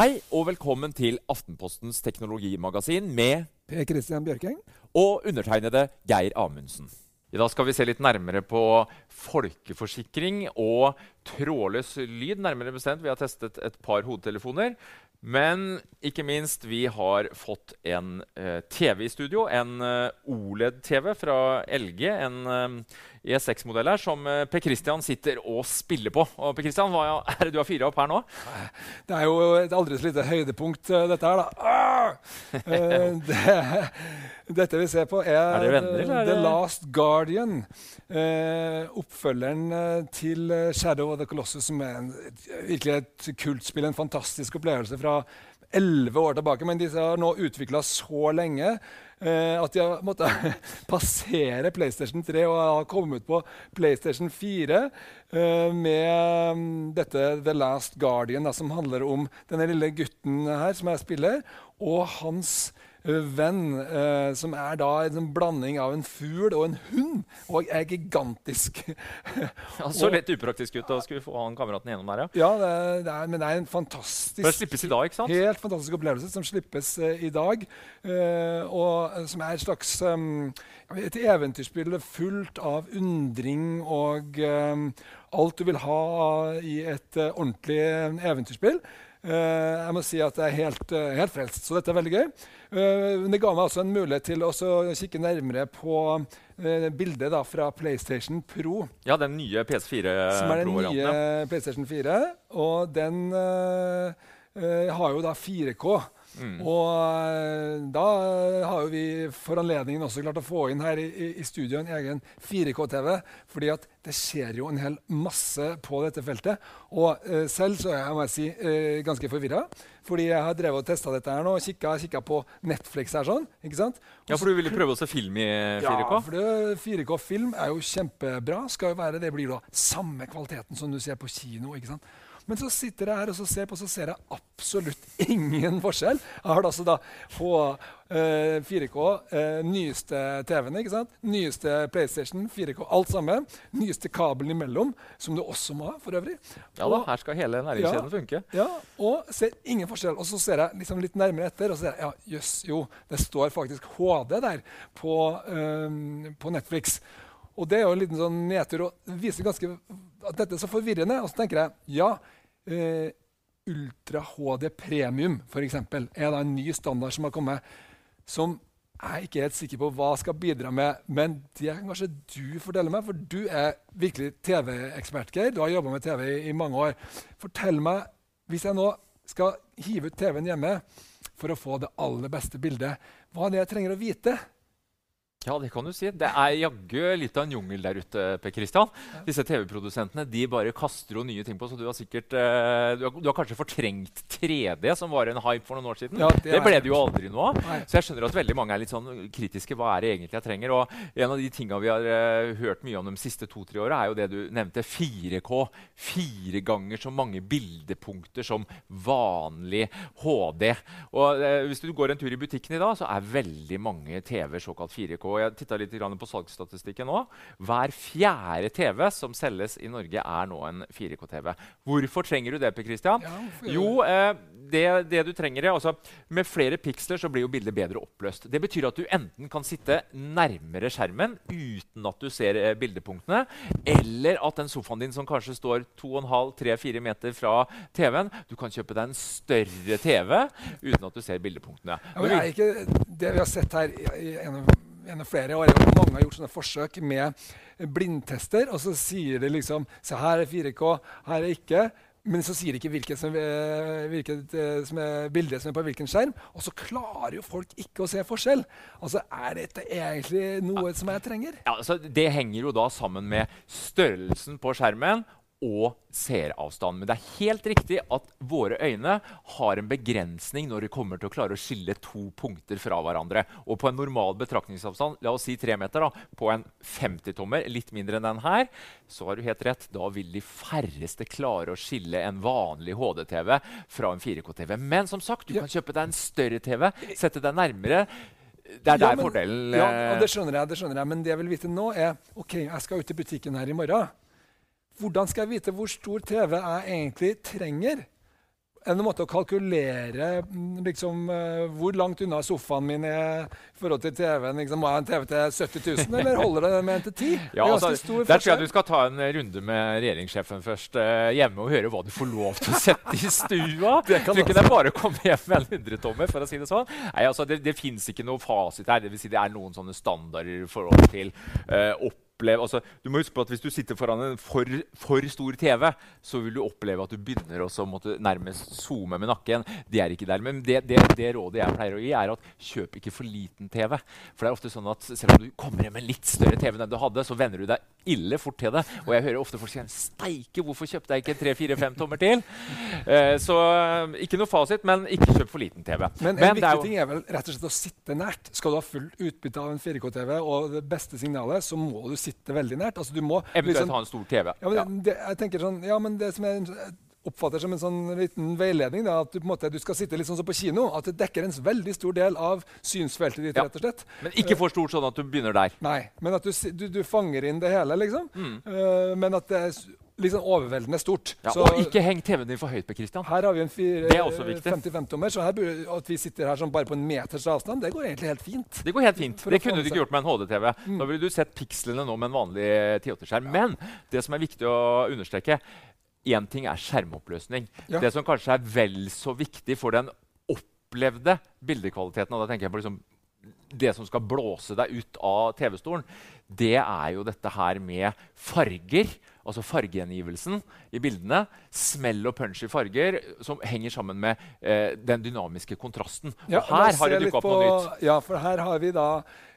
Hei og velkommen til Aftenpostens teknologimagasin med Per Christian Bjørking. og undertegnede Geir Amundsen. I dag skal vi se litt nærmere på folkeforsikring og trådløs lyd. Nærmere bestemt, Vi har testet et par hodetelefoner. Men ikke minst, vi har fått en uh, TV i studio. En uh, OLED-TV fra LG. En eh, E6-modell her som eh, Per Christian sitter og spiller på. Og Per Christian, Hva er det du har fyra opp her nå? Det er jo et aldri så lite høydepunkt, eh, dette her, da. Ah! Eh, det, dette vi ser på, er, Er venner, er The Last Guardian. Oppfølgeren til Shadow of the Colossus, som er en, virkelig et kultspill. En fantastisk opplevelse fra elleve år tilbake. Men disse har nå utvikla så lenge eh, at de har måttet passere PlayStation 3 og har kommet på PlayStation 4 eh, med mm, dette The Last Guardian, som handler om denne lille gutten her som jeg spiller, og hans venn, eh, som er da en sånn blanding av en fugl og en hund, og er gigantisk. Ja, så litt upraktisk ut. Da skulle få han kameraten gjennom der, ja. ja, det er, det er, men det er en fantastisk det slippes i dag, ikke sant? Helt fantastisk opplevelse som slippes eh, i dag. eh, og eh, som er et slags um, et eventyrspill fullt av undring og um, alt du vil ha i et uh, ordentlig eventyrspill. Eh, jeg må si at jeg er helt, eh, helt frelst, så dette er veldig gøy. Eh, men det ga meg også en mulighet til å kikke nærmere på bildet da, fra PlayStation Pro. Ja, den nye PS4 Som er den nye PlayStation 4. Og den eh, har jo da 4K. Mm. Og eh, da har jo vi for anledningen også klart å få inn her i, i- studio en egen 4K-TV. fordi at det skjer jo en hel masse på dette feltet. Og eh, selv så er jeg, må jeg si, eh, ganske forvirra. Fordi jeg har drevet og testa dette her nå og kikka, på Netflix her sånn. ikke sant? Ja, for du ville prøve å se film i 4K? Ja, for det- 4K-film er jo kjempebra. Skal jo være, Det blir da samme kvaliteten som du ser på kino. ikke sant? Men så sitter jeg her og så ser på, så ser jeg absolutt ingen forskjell. Jeg har altså da på eh, 4K, eh, nyeste TV-en, ikke sant? nyeste PlayStation, 4K, alt sammen. Nyeste kabelen imellom, som du også må ha for øvrig. Ja da, Og- her skal hele næringskjeden funke. ja, og ser ingen forskjell. Og så ser jeg liksom litt nærmere etter, og så ser jeg, ja, jøss, jo, det står faktisk HD der på, eh, på Netflix. Og det er jo en liten sånn nedtur, og viser ganske at dette er så forvirrende. Og så tenker jeg, ja, eh, Ultra HD Premium eksempel, er da en ny standard som har kommet, som jeg ikke er helt sikker på hva skal bidra med, men det kan kanskje du fortelle meg, for du er virkelig TV-ekspert, Geir. Du har jobba med TV i, i mange år. Fortell meg, hvis jeg nå skal hive ut TV-en hjemme for å få det aller beste bildet, hva er det jeg trenger å vite? Ja, det kan du si. Det er jaggu litt av en jungel der ute. Per Christian. Disse TV-produsentene de bare kaster jo nye ting på, så du har sikkert eh, du, har, du har kanskje fortrengt 3D, som var en hype for noen år siden. Ja, det det, ble det jo aldri noe av. Så jeg skjønner at veldig mange er litt sånn kritiske. Hva er det egentlig jeg trenger? Og en av de tinga vi har uh, hørt mye om de siste to-tre åra, er jo det du nevnte, 4K. Fire ganger så mange bildepunkter som vanlig HD. Og uh, hvis du går en tur i butikken i dag, så er veldig mange TV såkalt 4K. Og Jeg titta litt på salgsstatistikken nå. Hver fjerde TV som selges i Norge, er nå en 4K-TV. Hvorfor trenger du det, Per Christian? Ja, Jo, eh, det, det du trenger er, altså, Med flere piksler så blir jo bildet bedre oppløst. Det betyr at du enten kan sitte nærmere skjermen uten at du ser eh, bildepunktene, eller at den sofaen din som kanskje står 2,5-3-4 meter fra TV-en, du kan kjøpe deg en større TV uten at du ser bildepunktene. Ja, er ikke det vi har sett her i, i en, av- en av flere år, mange har gjort sånne forsøk med blindtester, og så sier de liksom Se, her er 4K, her er ikke. Men så sier de ikke hvilket, som, eh, hvilket eh, som er bildet som er på hvilken skjerm. Og så klarer jo folk ikke å se forskjell. Altså, Er dette egentlig noe som jeg trenger? Ja, altså, det henger jo da sammen med størrelsen på skjermen og seeravstand. Men det er helt riktig at våre øyne har en begrensning når det kommer til å klare å skille to punkter fra hverandre. Og på en normal betraktningsavstand, la oss si tre meter, da, på en 50-tommer, litt mindre enn den her, så har du helt rett. Da vil de færreste klare å skille en vanlig HD-TV fra en 4K-TV. Men som sagt, du Ja. kan kjøpe deg en større TV, sette deg nærmere. Det er Ja, der men- fordelen Ja, eh, det skjønner jeg, det skjønner jeg. Men det jeg vil vite nå, er OK, jeg skal ut i butikken her i morgen. Hvordan skal jeg vite hvor stor TV jeg egentlig trenger? En måte å kalkulere mm, liksom, eh, hvor langt unna sofaen min er i forhold til TV-en? Liksom, må jeg ha en TV til 70 000, eller holder det med en til 10? Ja, altså, der tror jeg du skal ta en runde med regjeringssjefen først eh, hjemme og høre hva du får lov til å sette i stua. Det kan Tror ikke det er bare å komme hjem med en hundretommer, for å si det sånn. Nei, altså, det det fins ikke noe fasit her. Det, vil si det er noen sånne standarder i forhold til eh, oppleve altså, Du må huske på at Hvis du sitter foran en for, for stor TV, så vil du oppleve at du begynner å måtte nærmest zoome med nakken. Det er ikke der. Men det, det, det rådet jeg pleier å gi, er at kjøp ikke for liten TV. For det er ofte sånn at selv om du kommer hjem med en litt større TV enn du hadde, så venner du deg ille fort til det. Og jeg hører ofte folk si Steike, hvorfor kjøpte jeg ikke 3-4-5 tommer til? Uh, så eh, ikke noe fasit, men ikke kjøp for liten TV. Men en er viktig jo- ting er vel rett og slett å sitte nært. Skal du ha fullt utbytte av en 4K-TV og det beste signalet, så må du sitte veldig nært. Altså, du må Eventuelt liksom- ha en stor TV. Ja, men Ja. det, jeg tenker sånn, ja, men det som jeg oppfatter som en sånn liten veiledning, da, at du, måte, du skal sitte litt sånn som på kino. At det dekker en veldig stor del av synsfeltet ditt. Ja. rett og slett. Men ikke for stort, sånn at du begynner der. Nei, men at du, du, du fanger inn det hele, liksom. Mm. Uh, men at det er liksom overveldende stort. Ja, Så og ikke heng TV-en din for høyt på, Christian. her har vi en fire- Det er også viktig. 55-tommer, så her at vi sitter her sånn bare på en meters avstand, det går egentlig helt fint. Det går helt fint. For Det kunne du ikke gjort med en HD-TV. Mm. Da ville du sett pikslene nå med en vanlig 1080-skjerm. Men det som er viktig å understreke Én ting er skjermoppløsning. Ja. Det som kanskje er vel så viktig for den opplevde bildekvaliteten, og da tenker jeg på liksom det som skal blåse deg ut av TV-stolen, det er jo dette her med farger. Altså fargegjengivelsen i bildene. Smell og punch i farger som henger sammen med eh, den dynamiske kontrasten. Ja, og her har det dukka opp på- noe nytt. Ja, for her har vi da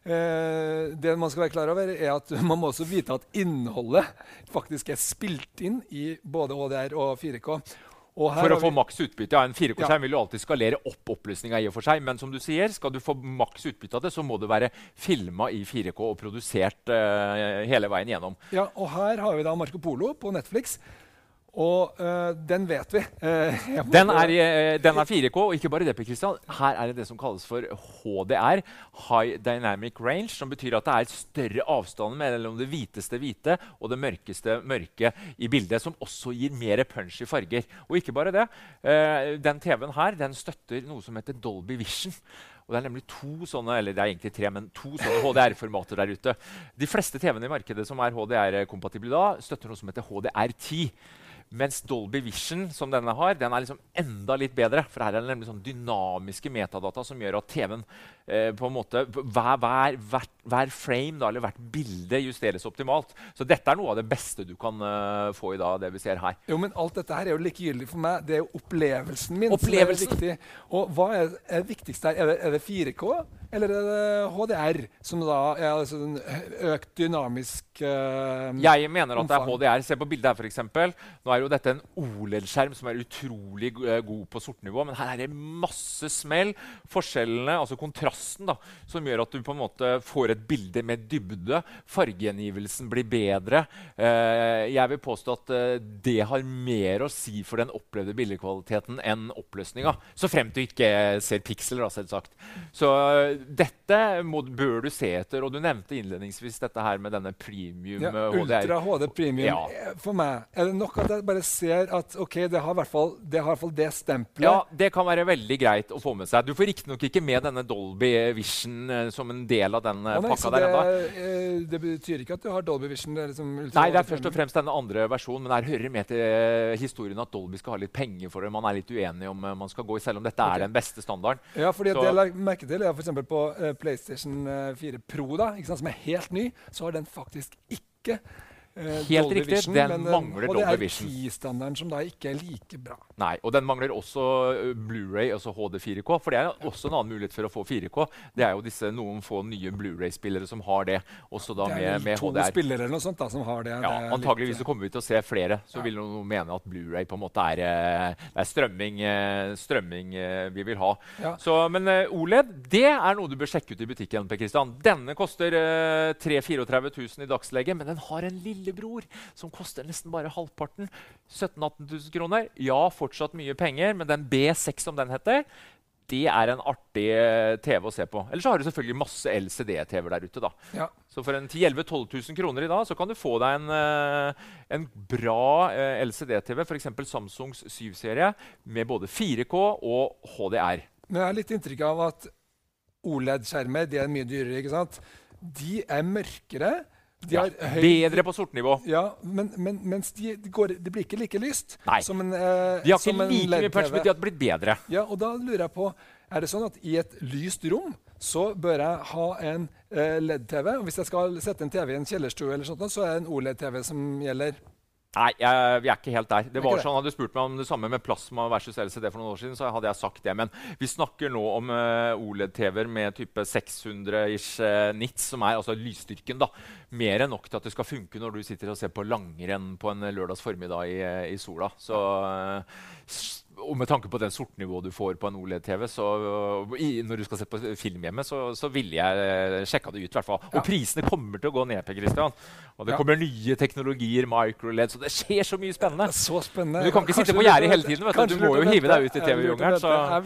eh, Det man skal være klar over, er at man må også vite at innholdet faktisk er spilt inn i både HDR og 4K. For å få maks utbytte. Ja, en 4K-skjerm Ja. vil jo alltid skalere opp oppløsninga i og for seg, men som du sier, skal du få maks utbytte av det, så må det være filma i 4K og produsert uh, hele veien gjennom. Ja, og her har vi da Marco Polo på Netflix. Og eh, den vet vi. Eh, Den er, den er 4K, og ikke bare det, Kristian. Christian. Her er det det som kalles for HDR, High Dynamic Range, som betyr at det er større avstand mellom det hviteste hvite og det mørkeste mørke i bildet, som også gir mer punch i farger. Og ikke bare det. eh, den TV-en her den støtter noe som heter Dolby Vision. Og det er nemlig to sånne eller det er egentlig tre, men to sånne HDR-formater der ute. De fleste TV-ene i markedet som er HDR-kompatible da, støtter noe som heter HDR10. Mens Dolby Vision, som denne har, den er liksom enda litt bedre. For her er det nemlig sånn dynamiske metadata som gjør at TV-en eh, på en måte hver, hver, hver, hver frame da, eller hvert bilde justeres optimalt. Så dette er noe av det beste du kan uh, få i dag, det vi ser her. Jo, men alt dette her er jo likegyldig for meg. Det er jo opplevelsen min Opplevelsen. som er viktig. Og hva er, er det viktigste her? Er det, er det 4K, eller er det HDR, som da er altså en økt dynamisk uh, Jeg mener at det er HDR. Se på bildet her, f.eks. Nå er jo dette en OLED-skjerm som er utrolig eh, god på sortnivå, men her er det masse smell. Forskjellene, altså kontrasten, da, som gjør at du på en måte får et bilde med dybde. Fargegjengivelsen blir bedre. Eh, jeg vil påstå at eh, det har mer å si for den opplevde bildekvaliteten enn oppløsninga. Så fremt du ikke ser piksler, da, selvsagt. Så eh, dette må, bør du se etter. Og du nevnte innledningsvis dette her med denne premium ja, HDR. Ultra HD Premium. Ja. For meg er det nok at jeg bare ser at ok, det har i hvert fall det, har i hvert fall det stempelet. Ja, det kan være veldig greit å få med seg. Du får riktignok ikke med denne Dolby Vision som en del av den nei, pakka der det, ennå. eh, det betyr ikke at du har Dolby Vision? Det liksom Nei, det er først og fremst denne andre versjonen, men her hører med til historien at Dolby skal ha litt penger for det. Man er litt uenig om eh, man skal gå i, selv om dette okay. er den beste standarden. Ja, fordi det jeg la merke til er eksempel på eh, PlayStation eh, 4 Pro, da, sant, som er helt ny, så har den faktisk ikke Helt Dolby riktig, Vision, den men, mangler og det Dolby er Vision. 10-standarden som da ikke er like bra. Nei, Og den mangler også eh, Blu-ray, altså HD 4K. For det er også en annen mulighet for å få 4K. Det er jo disse noen få nye Blu-ray-spillere som har det, også da det er med, med to HDR. spillere eller noe sånt da, som har det. Ja, det antageligvis litt, så kommer vi til å se flere. Så Ja. vil noen mene at Blu-ray på en måte er, eh, er strømming, eh, strømming eh, vi vil ha. Ja. Så, men eh, OLED det er noe du bør sjekke ut i butikken. Per Christian. Denne koster eh, 33 000 i dagslegget, men den har en lillebror som koster nesten bare halvparten. 17 000-18 000 kroner. Ja, fortsatt mye penger, men den B6 som den heter, det er en artig eh, TV å se på. Eller så har du selvfølgelig masse LCD-TV der ute. da. Ja. Så for en 10 11 12 000 kroner i dag så kan du få deg en, eh, en bra eh, LCD-TV, f.eks. Samsungs 7-serie, med både 4K og HDR. Men jeg har litt inntrykk av at OLED-skjermer er mye dyrere. ikke sant? De er mørkere. Ja, bedre på sortnivå. Ja, men, men, mens de, de, går, det blir ikke like lyst Nei. som en eh, De har ikke like mye punch, men de har blitt bedre. Ja, og da lurer jeg på, er det sånn at i et lyst rom så bør jeg ha en eh, LED-TV? Og hvis jeg skal sette en TV i en kjellerstue, eller sånt, så er det en OLED-TV som gjelder? Nei, jeg, vi er ikke helt der. Det var sånn, Hadde du spurt meg om det samme med plasma versus LCD for noen år siden, så hadde jeg sagt det. Men vi snakker nå om uh, OLED-TV-er med type 600-ish uh, nits, som er altså lysstyrken. da. Mer enn nok til at det skal funke når du sitter og ser på langrenn på en lørdags formiddag i, eh, i sola. Så, uh, og med tanke på den sortnivået du får på en OLED-TV, så i, når du skal se på film hjemme, så, så ville jeg eh, sjekka det ut. i hvert fall. Og Ja. prisene kommer til å gå ned. Per Christian. Og det kommer nye teknologier, microled, så det skjer så mye spennende. Så spennende. Men du kan ikke sitte på gjerdet hele tiden, vet du. Du må jo hive deg ut i TV-jungelen,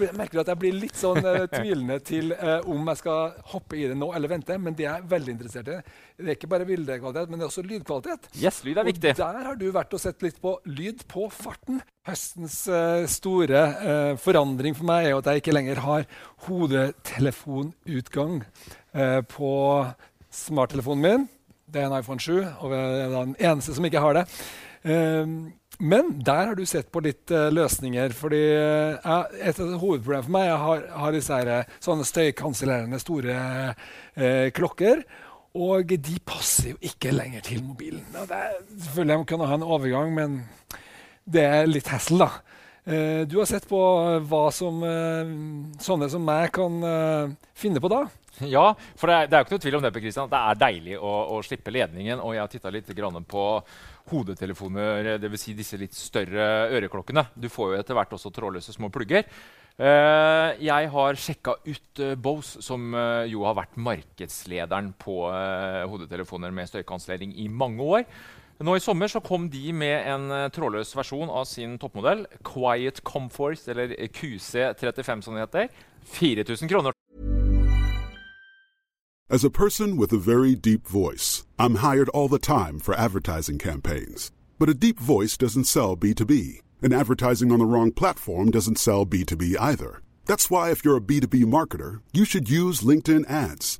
Jeg merker at jeg blir litt sånn uh, tvilende til uh, om jeg skal hoppe i det nå eller vente. Men det er jeg veldig interessert i. Det er ikke bare bildekvalitet, men det er også lydkvalitet. Yes, lyd er viktig. Og der har du vært og sett litt på lyd på farten. Høstens uh, store uh, forandring for meg er jo at jeg ikke lenger har hodetelefonutgang uh, på smarttelefonen min. Det er en iPhone 7, og jeg er den eneste som ikke har det. Eh, men der har du sett på litt eh, løsninger. fordi eh, jeg- Et av hovedproblemene for meg jeg har, har disse her, eh, sånne støykansellerende store eh, klokker. Og de passer jo ikke lenger til mobilen. Og det er, selvfølgelig jeg kunne ha en overgang, men det er litt hassle, da. Eh, du har sett på eh, hva som eh, sånne som meg kan finne på da. Ja, for det er, det er jo ikke noe tvil om det, Per Christian, det er deilig å, å slippe ledningen. Og jeg har titta litt på hodetelefoner, dvs. Si disse litt større øreklokkene. Du får jo etter hvert også trådløse små plugger. Uh, jeg har sjekka ut uh, Bose, som uh, jo har vært markedslederen på hodetelefoner med støykansellering i mange år. Nå I sommer så kom de med en eh, trådløs versjon av sin toppmodell. Quiet Comfort, eller QC35 som det heter. 4000 kroner. As a person with a very deep voice, I'm hired all the time for advertising campaigns. But a deep voice doesn't sell B2B, and advertising on the wrong platform doesn't sell B2B either. That's why, if you're a B2B marketer, you should use LinkedIn ads.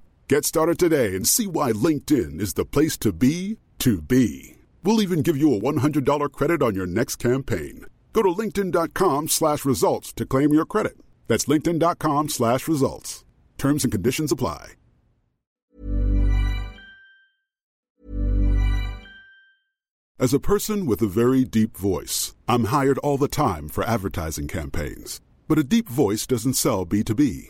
Get started today and see why LinkedIn is the place to be to be. We'll even give you a $100 credit on your next campaign. Go to linkedin.com slash results to claim your credit. That's linkedin.com slash results. Terms and conditions apply. As a person with a very deep voice, I'm hired all the time for advertising campaigns. But a deep voice doesn't sell B2B,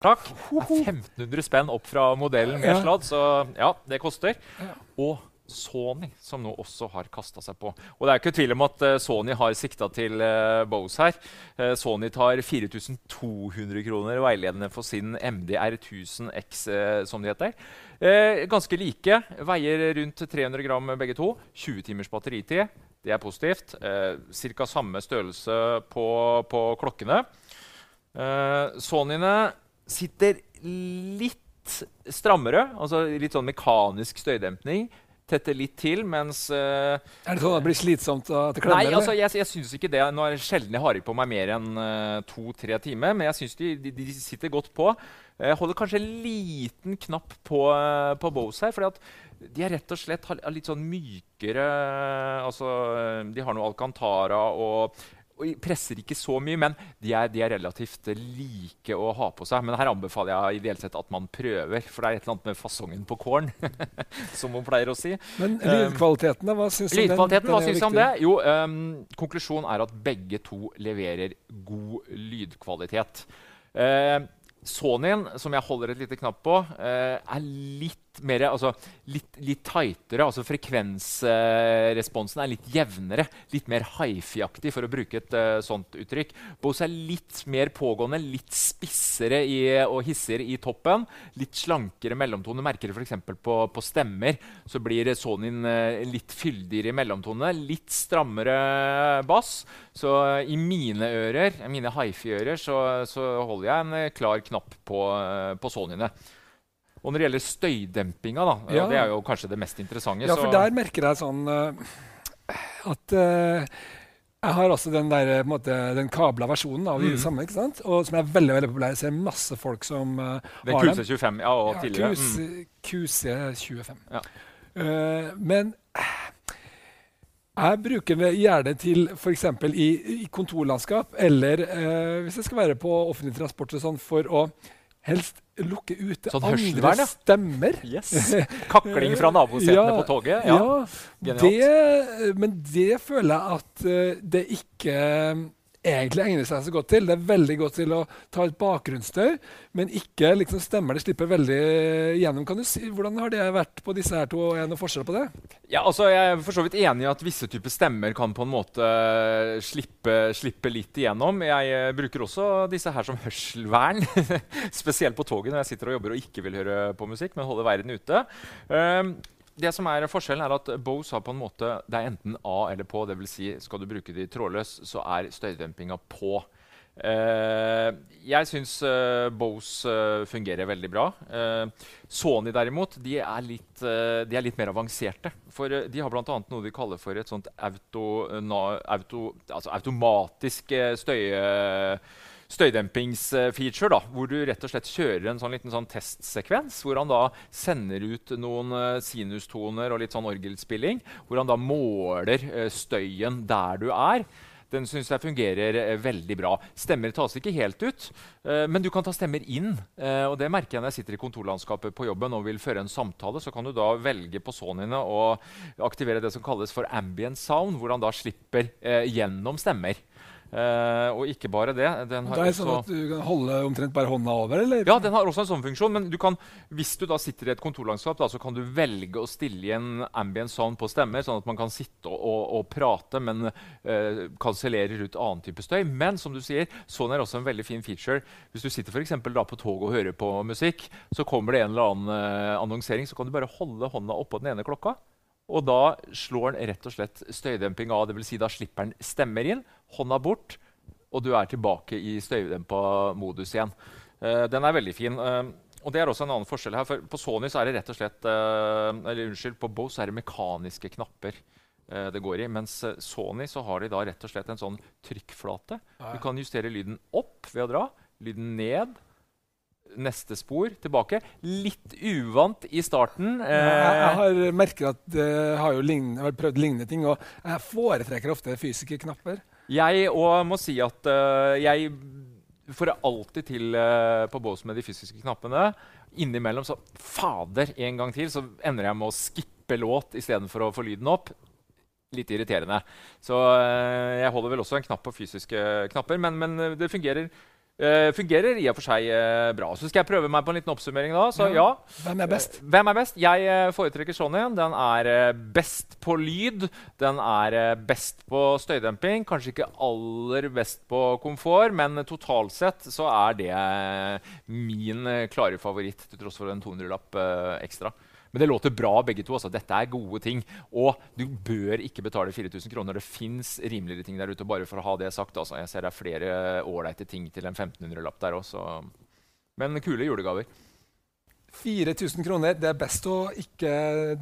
Takk. Det er 1500 spenn opp fra modellen med sladd, så ja, det koster. Og Sony, som nå også har kasta seg på. Og det er ikke tvil om at eh, Sony har sikta til uh, Bose her. Eh, Sony tar 4200 kroner veiledende for sin MDR 1000X, eh, som det heter. Eh, ganske like. Veier rundt 300 gram begge to. 20 timers batteritid. Det er positivt. Eh, Ca. samme størrelse på, på klokkene. Sonyene sitter litt strammere, altså litt sånn mekanisk støydempning. Tetter litt til, mens uh, Er det sånn at det blir slitsomt at det klemmer? Nei, altså, jeg, jeg syns ikke det. Nå er det sjelden jeg har i på meg mer enn uh, to-tre timer, men jeg syns de, de, de sitter godt på. Jeg holder kanskje en liten knapp på, eh, på Bose her, fordi at de er rett og slett har, litt sånn mykere Altså, de har noe Alcantara og presser ikke så mye, men de er, de er relativt like å ha på seg. Men her anbefaler jeg ideelt sett at man prøver, for det er et eller annet med fasongen på kålen. som man pleier å si. Men lydkvaliteten, da? Hva syns du om den? Hva syns du om det? Jo, um, konklusjonen er at begge to leverer god lydkvalitet. Uh, Sonyen, som jeg holder et lite knapp på, uh, er litt mer altså litt, litt tightere. altså Frekvensresponsen er litt jevnere. Litt mer hifi-aktig, for å bruke et uh, sånt uttrykk. Bose er litt mer pågående, litt spissere i, og hissigere i toppen. Litt slankere mellomtone. Merker det f.eks. På, på stemmer. Så blir Sonyen uh, litt fyldigere i mellomtone. Litt strammere bass. Så i mine ører, mine hifi-ører, så, så holder jeg en eh, klar knapp på, eh, på Sonyene. Og når det gjelder støydempinga, da, Ja. det er jo kanskje det mest interessante Ja, så- for der merker jeg sånn uh, at uh, jeg har også den, der, på en måte, den kabla versjonen av mm. det samme, ikke sant? Og som er veldig veldig populær. Jeg ser masse folk som uh, Den har dem. QC25, ja, og Ja, tidligere. QC, Mm. QC25. Ja. Uh, men jeg bruker det gjerne til f.eks. I, i kontorlandskap, eller uh, hvis jeg skal være på offentlig transport, og sånn, for å helst lukke ute Sånn andre ja. stemmer. Yes. Kakling fra nabosetene på toget. Ja. Ja, det, men det føler jeg at eh, det ikke egentlig egner seg så godt til. Det er veldig godt til å ta et bakgrunnsstøy, men ikke liksom stemmer det slipper veldig gjennom. Kan du si, Hvordan har det vært på disse her to? Er det noe forskjell på det? Ja, altså Jeg er for så vidt enig i at visse typer stemmer kan på en måte slippe, slippe litt igjennom. Jeg eh, bruker også disse her som hørselvern, spesielt på toget når jeg sitter og jobber og ikke vil høre på musikk, men holder verden ute. Um, det som er Forskjellen er at Bose har på en måte, det er enten A eller på. Det vil si, skal du bruke de trådløs, så er støydempinga på. Uh, jeg syns uh, Bose uh, fungerer veldig bra. Sony derimot, de er, litt, de er litt mer avanserte. For de har bl.a. noe de kaller for et sånt auto, na, auto, altså automatisk støy... eh, Støydempingsfeature, da, hvor du rett og slett kjører en sånn liten sånn testsekvens. Hvor han da sender ut noen eh, sinustoner og litt sånn orgelspilling. Hvor han da måler eh, støyen der du er. Den syns jeg fungerer eh, veldig bra. Stemmer tas ikke helt ut, men du kan ta stemmer inn. Og det merker jeg når jeg sitter i kontorlandskapet på jobben og vil føre en samtale. Så kan du da velge på Sonyene å aktivere det som kalles for ambient sound, hvor han da slipper gjennom stemmer. Eh, og ikke bare det. Den har Det er sånn også at Du kan holde omtrent bare hånda over, eller? ja, den har også en sånn funksjon, men du kan, hvis du da sitter i et kontorlandskap, da, så kan du velge å stille igjen ambient sound på stemmer, sånn at man kan sitte og, og, og prate, men uh, kansellerer ut annen type støy. Men som du sier, sånn er også en veldig fin feature. Hvis du sitter for eksempel, da på toget og hører på musikk, så kommer det en eller annen eh, annonsering, så kan du bare holde hånda oppå den ene klokka. Og da slår den rett og slett støydemping av. Det vil si da slipper den stemmer inn, hånda bort, og du er tilbake i støydempa modus igjen. Uh, den er veldig fin. Uh, og det er også en annen forskjell her. for På Sony så er det rett og slett uh, eller unnskyld, på Bose er det mekaniske knapper det går i. Mens Sony så har de da rett og slett en sånn trykkflate. Du kan justere lyden opp ved å dra, lyden ned. Neste spor tilbake. Litt uvant i starten. Ja, Jeg, Eh, har merket at jeg har jo jeg har prøvd lignende ting, og jeg foretrekker ofte fysiske knapper. Jeg òg må si at uh, jeg får det alltid til uh, på bås med de fysiske knappene. Innimellom så Fader, en gang til, så ender jeg med å skippe låt istedenfor å få lyden opp. Litt irriterende. Så uh, jeg holder vel også en knapp på fysiske knapper, men, men det fungerer Uh, fungerer i og for seg uh, bra. Så skal jeg prøve meg på en liten oppsummering. da. Så, ja. Hvem er best? Uh, hvem er best? Jeg foretrekker Sony. Den er best på lyd. Den er best på støydemping. Kanskje ikke aller best på komfort, men totalt sett så er det min klare favoritt, til tross for en 200-lapp ekstra. Men det låter bra, begge to. Altså. Dette er gode ting. Og du bør ikke betale 4000 kroner. Det fins rimeligere ting der ute. bare for å ha det sagt. Altså. Jeg ser det er flere ålreite ting til en 1500-lapp der også. Men kule julegaver. 4000 kroner. Det er best å ikke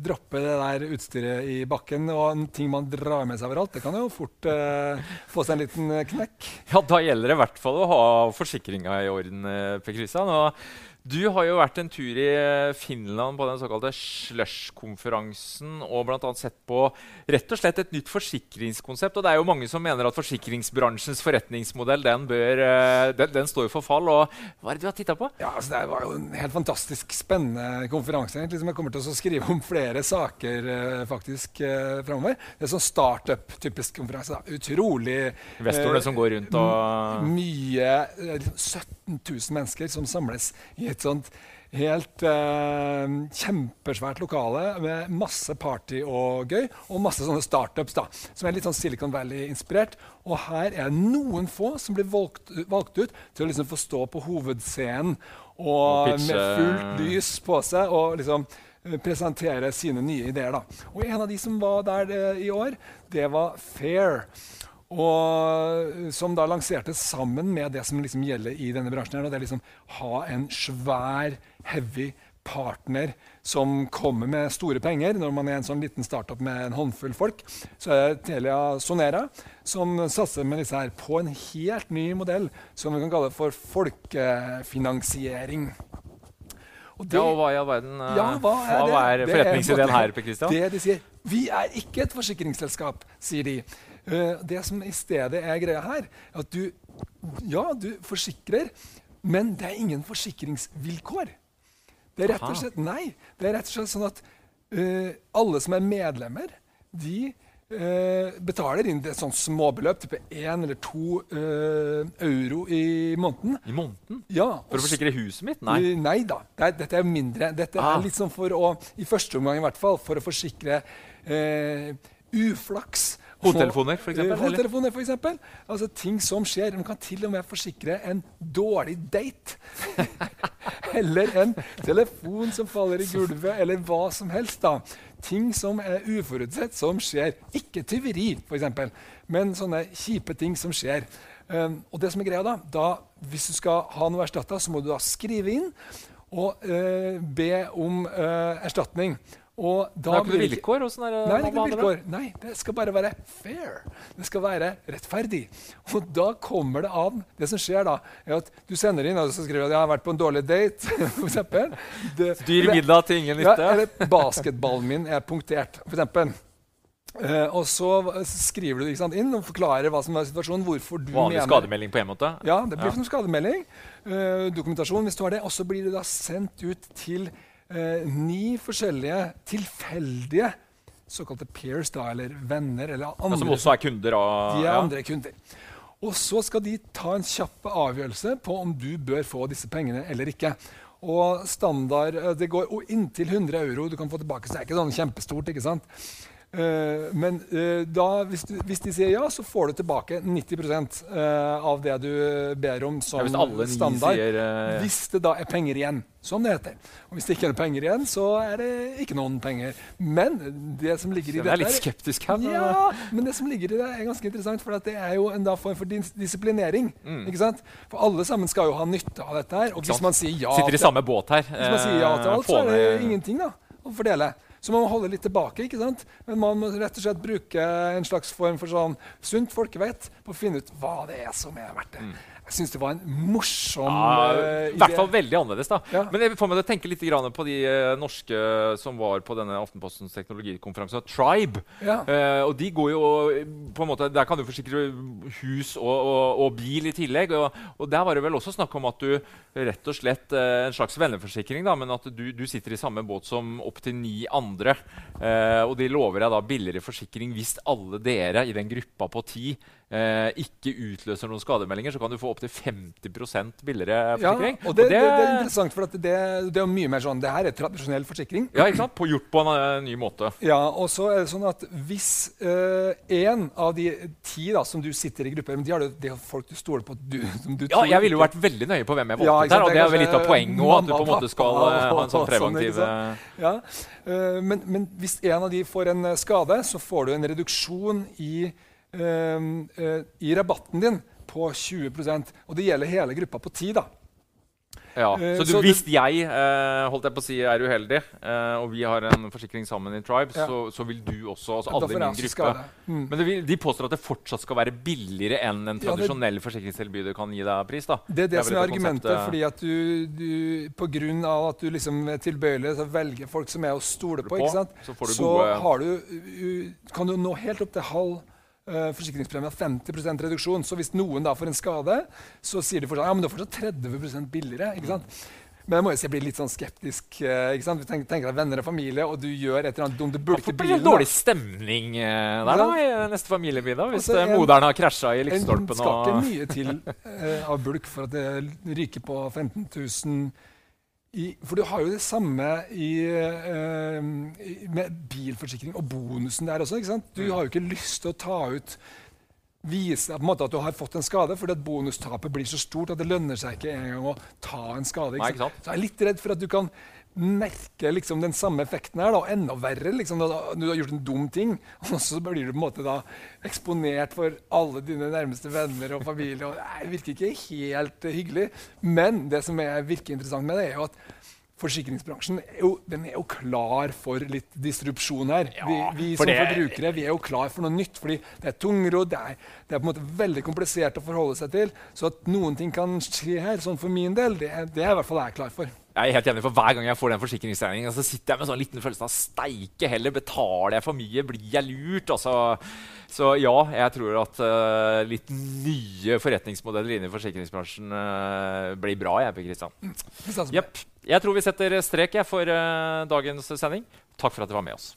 droppe det der utstyret i bakken. Og ting man drar med seg overalt. Det kan jo fort uh, få seg en liten knekk. Ja, da gjelder det i hvert fall å ha forsikringa i orden. Eh, per. Og du har jo vært en tur i eh, Finland på den såkalte Slush-konferansen og annet sett på rett og slett et nytt forsikringskonsept. og Det er jo mange som mener at forsikringsbransjens forretningsmodell den, bør, eh, den, den står for fall. og Hva er det du har titta på? Ja, altså Det var jo en helt fantastisk spennende konferanse. egentlig, som Jeg kommer til å skrive om flere saker uh, faktisk framover. Det er sånn startup-typisk konferanse. da, Utrolig Investorene som går rundt og Mye. Uh, 17 000 mennesker som samles i et sånt helt eh, kjempesvært lokale med masse party og gøy, og masse sånne startups da, som er litt sånn Silicon Valley-inspirert. Og her er noen få som blir valgt, valgt ut til å liksom få stå på hovedscenen og, og med fullt lys på seg og liksom eh, presentere sine nye ideer. da. Og en av de som var der eh, i år, det var Fair. Og som da lanserte sammen med det som liksom gjelder i denne bransjen. her, og det er liksom Ha en svær, heavy partner som kommer med store penger. Når man er en sånn liten startup med en håndfull folk, så er det Telia Sonera som satser med disse her på en helt ny modell som vi kan kalle for folkefinansiering. Og det, ja, og hva i all verden ja, hva er, hva er forretningsideen her? Per Christian? Det de sier, Vi er ikke et forsikringsselskap, sier de. Uh, det som i stedet er greia her, er at du Ja, du forsikrer, men det er ingen forsikringsvilkår. Det er rett og slett, nei, det er rett og slett sånn at uh, alle som er medlemmer, de uh, betaler inn et sånt småbeløp, type én eller to euro i måneden. I måneden? Ja, for å forsikre huset mitt? Nei. nei da. Det er, dette er mindre. Dette ah. er litt sånn for å, i første omgang i hvert fall, for å forsikre uflaks Hodetelefoner, f.eks.? Hodetelefoner, for eksempel. altså ting som skjer. Man kan til og med forsikre en dårlig date. eller en telefon som faller i gulvet, eller hva som helst. da. Ting som er uforutsett, som skjer. Ikke tyveri, f.eks., men sånne kjipe ting som skjer. Um, og det som er greia da, da, Hvis du skal ha noe erstatta, så må du da skrive inn og uh, be om uh, erstatning. Og det er ikke noe vilkår? nei, det er ikke noe vilkår. Nei, det skal bare være fair. Det skal være rettferdig. Og da kommer det av Det som skjer da, er at du sender inn og så skriver at 'jeg har vært på en dårlig date'. for eksempel. Dyr middag til ingen nytte. Ja, eller 'basketballen min er punktert', for eksempel. Uh, og så skriver du sant, inn og forklarer hva som er situasjonen. hvorfor du Vanlig mener... skademelding på en måte? Ja, det blir ja. som skademelding. Uh, dokumentasjon hvis du har det. Og så blir det da sendt ut til eh, ni forskjellige tilfeldige såkalte peers, da, eller venner eller andre. som også er kunder? av de er ja. andre kunder. Og så skal de ta en kjapp avgjørelse på om du bør få disse pengene eller ikke. Og standard, eh, Det går inntil 100 euro du kan få tilbake. Så det er ikke sånn kjempestort. ikke sant? Uh, men uh, da, hvis, du, hvis, de sier ja, så får du tilbake 90 uh, av det du ber om som ja, hvis standard. Sier, hvis det da er penger igjen, som det heter. Og hvis det ikke er penger igjen, så er det ikke noen penger. Men det som ligger i det er litt skeptisk her. Ja, men det som ligger i det, er ganske interessant, for det er jo en form for dis disiplinering. Mm. ikke sant? For alle sammen skal jo ha nytte av dette her. Og hvis man sier ja Sitter i samme båt her. Hvis man sier ja til alt, så er det ingenting da, å fordele. Så man må holde litt tilbake. ikke sant? Men man må rett og slett bruke en slags form for sånn sunt folkevett på å finne ut hva det er som er verdt det. Mm. Jeg syns det var en morsom Ja, idé. I hvert fall veldig annerledes. da. Ja. Men jeg får meg til å tenke litt på de eh, norske som var på denne Aftenpostens teknologikonferanse. Tribe. Ja. Eh, og de går jo eh, på en måte, Der kan du forsikre hus og, og, og bil i tillegg. Og, og der var det vel også snakk om at du rett og slett eh, En slags venneforsikring, da, men at du, du sitter i samme båt som opptil ni andre. Eh, og de lover deg da billigere forsikring hvis alle dere i den gruppa på ti eh, ikke utløser noen skademeldinger. Så kan du få opptil 50 billigere Ja, forsikring. og det, det, det er interessant, for det, det er mye mer sånn Det her er tradisjonell forsikring. Ja, ikke sant? På, gjort på en eh, ny måte. Ja, og så er det sånn at Hvis én av de ti da, som du sitter i gruppe med, de har det, er folk du stoler på du, som du Ja, jeg ville jo vært veldig nøye på hvem jeg valgte Ja, her. Og det er vel litt av poenget òg, at du på en måte skal eh, ha en sånn preventiv sånn, eh, Ja, eh, men, men hvis en av de får en eh, skade, så får du en reduksjon i, eh, eh, i rabatten din på 20% Og det gjelder hele gruppa på ti. da. Ja, Eh, så, du, så hvis jeg eh, holdt jeg på å si, er uheldig, eh, og vi har en forsikring sammen i Tribe, Ja. så, så vil du også, altså alle i min gruppe. Mm. Men det vil, de påstår at det fortsatt skal være billigere enn en Ja, det- tradisjonell forsikringstilbyder kan gi deg pris. da. Det er det, vel som er argumentet, eh, fordi at du, du på grunn av at du liksom er tilbøyelig til å velge folk som er å stole på, på, så får du så du, kan du nå helt opp til halv uh, forsikringspremie, 50% reduksjon. Så hvis noen da får en skade, så sier de fortsatt ja, men du er fortsatt 30% billigere. ikke sant? Men jeg må jo si jeg blir litt sånn skeptisk. eh, ikke sant? Du tenker, tenker deg venner og familie, og du gjør et eller annet dumt. Du bulker burde ikke blir bilen. da. dårlig stemning eh, der da, i neste familiemiddag. Hvis Altså, eh, moderen har krasja i lyktestolpen. Det skal ikke mye til uh, av bulk for at det ryker på 15 000 i, For du har jo det samme i, eh, med bilforsikring og bonusen der også. ikke sant? Mm. Du har jo ikke lyst til å ta ut Vise på en måte at du har fått en skade, fordi at bonustapet blir så stort at det lønner seg ikke engang å ta en skade. Nei, Ikke ikke sant? sant? Så jeg er litt redd for at du kan merke liksom, den samme effekten her. da, Enda verre liksom, du har gjort en dum ting, og så blir du på en måte da eksponert for alle dine nærmeste venner og familie. og Det virker ikke helt eh, hyggelig. Men det som er, virker interessant med det, er jo at forsikringsbransjen er jo, den er jo klar for litt disrupsjon her. Ja, vi vi for som det- forbrukere vi er jo klar for noe nytt. fordi det er tungrodd, det er, det er på en måte veldig komplisert å forholde seg til. Så at noen ting kan skje her, sånn for min del, det, det er i hvert fall jeg klar for. Jeg er helt enig, for Hver gang jeg får den forsikringsregningen, så sitter jeg med sånn liten følelse av steike heller. Betaler jeg for mye? Blir jeg lurt? Altså, så ja, jeg tror at uh, litt nye forretningsmodeller inne i forsikringsbransjen uh, blir bra. jeg, Per Kristian. Det. Jepp. Jeg tror vi setter strek jeg, for uh, dagens sending. Takk for at dere var med oss.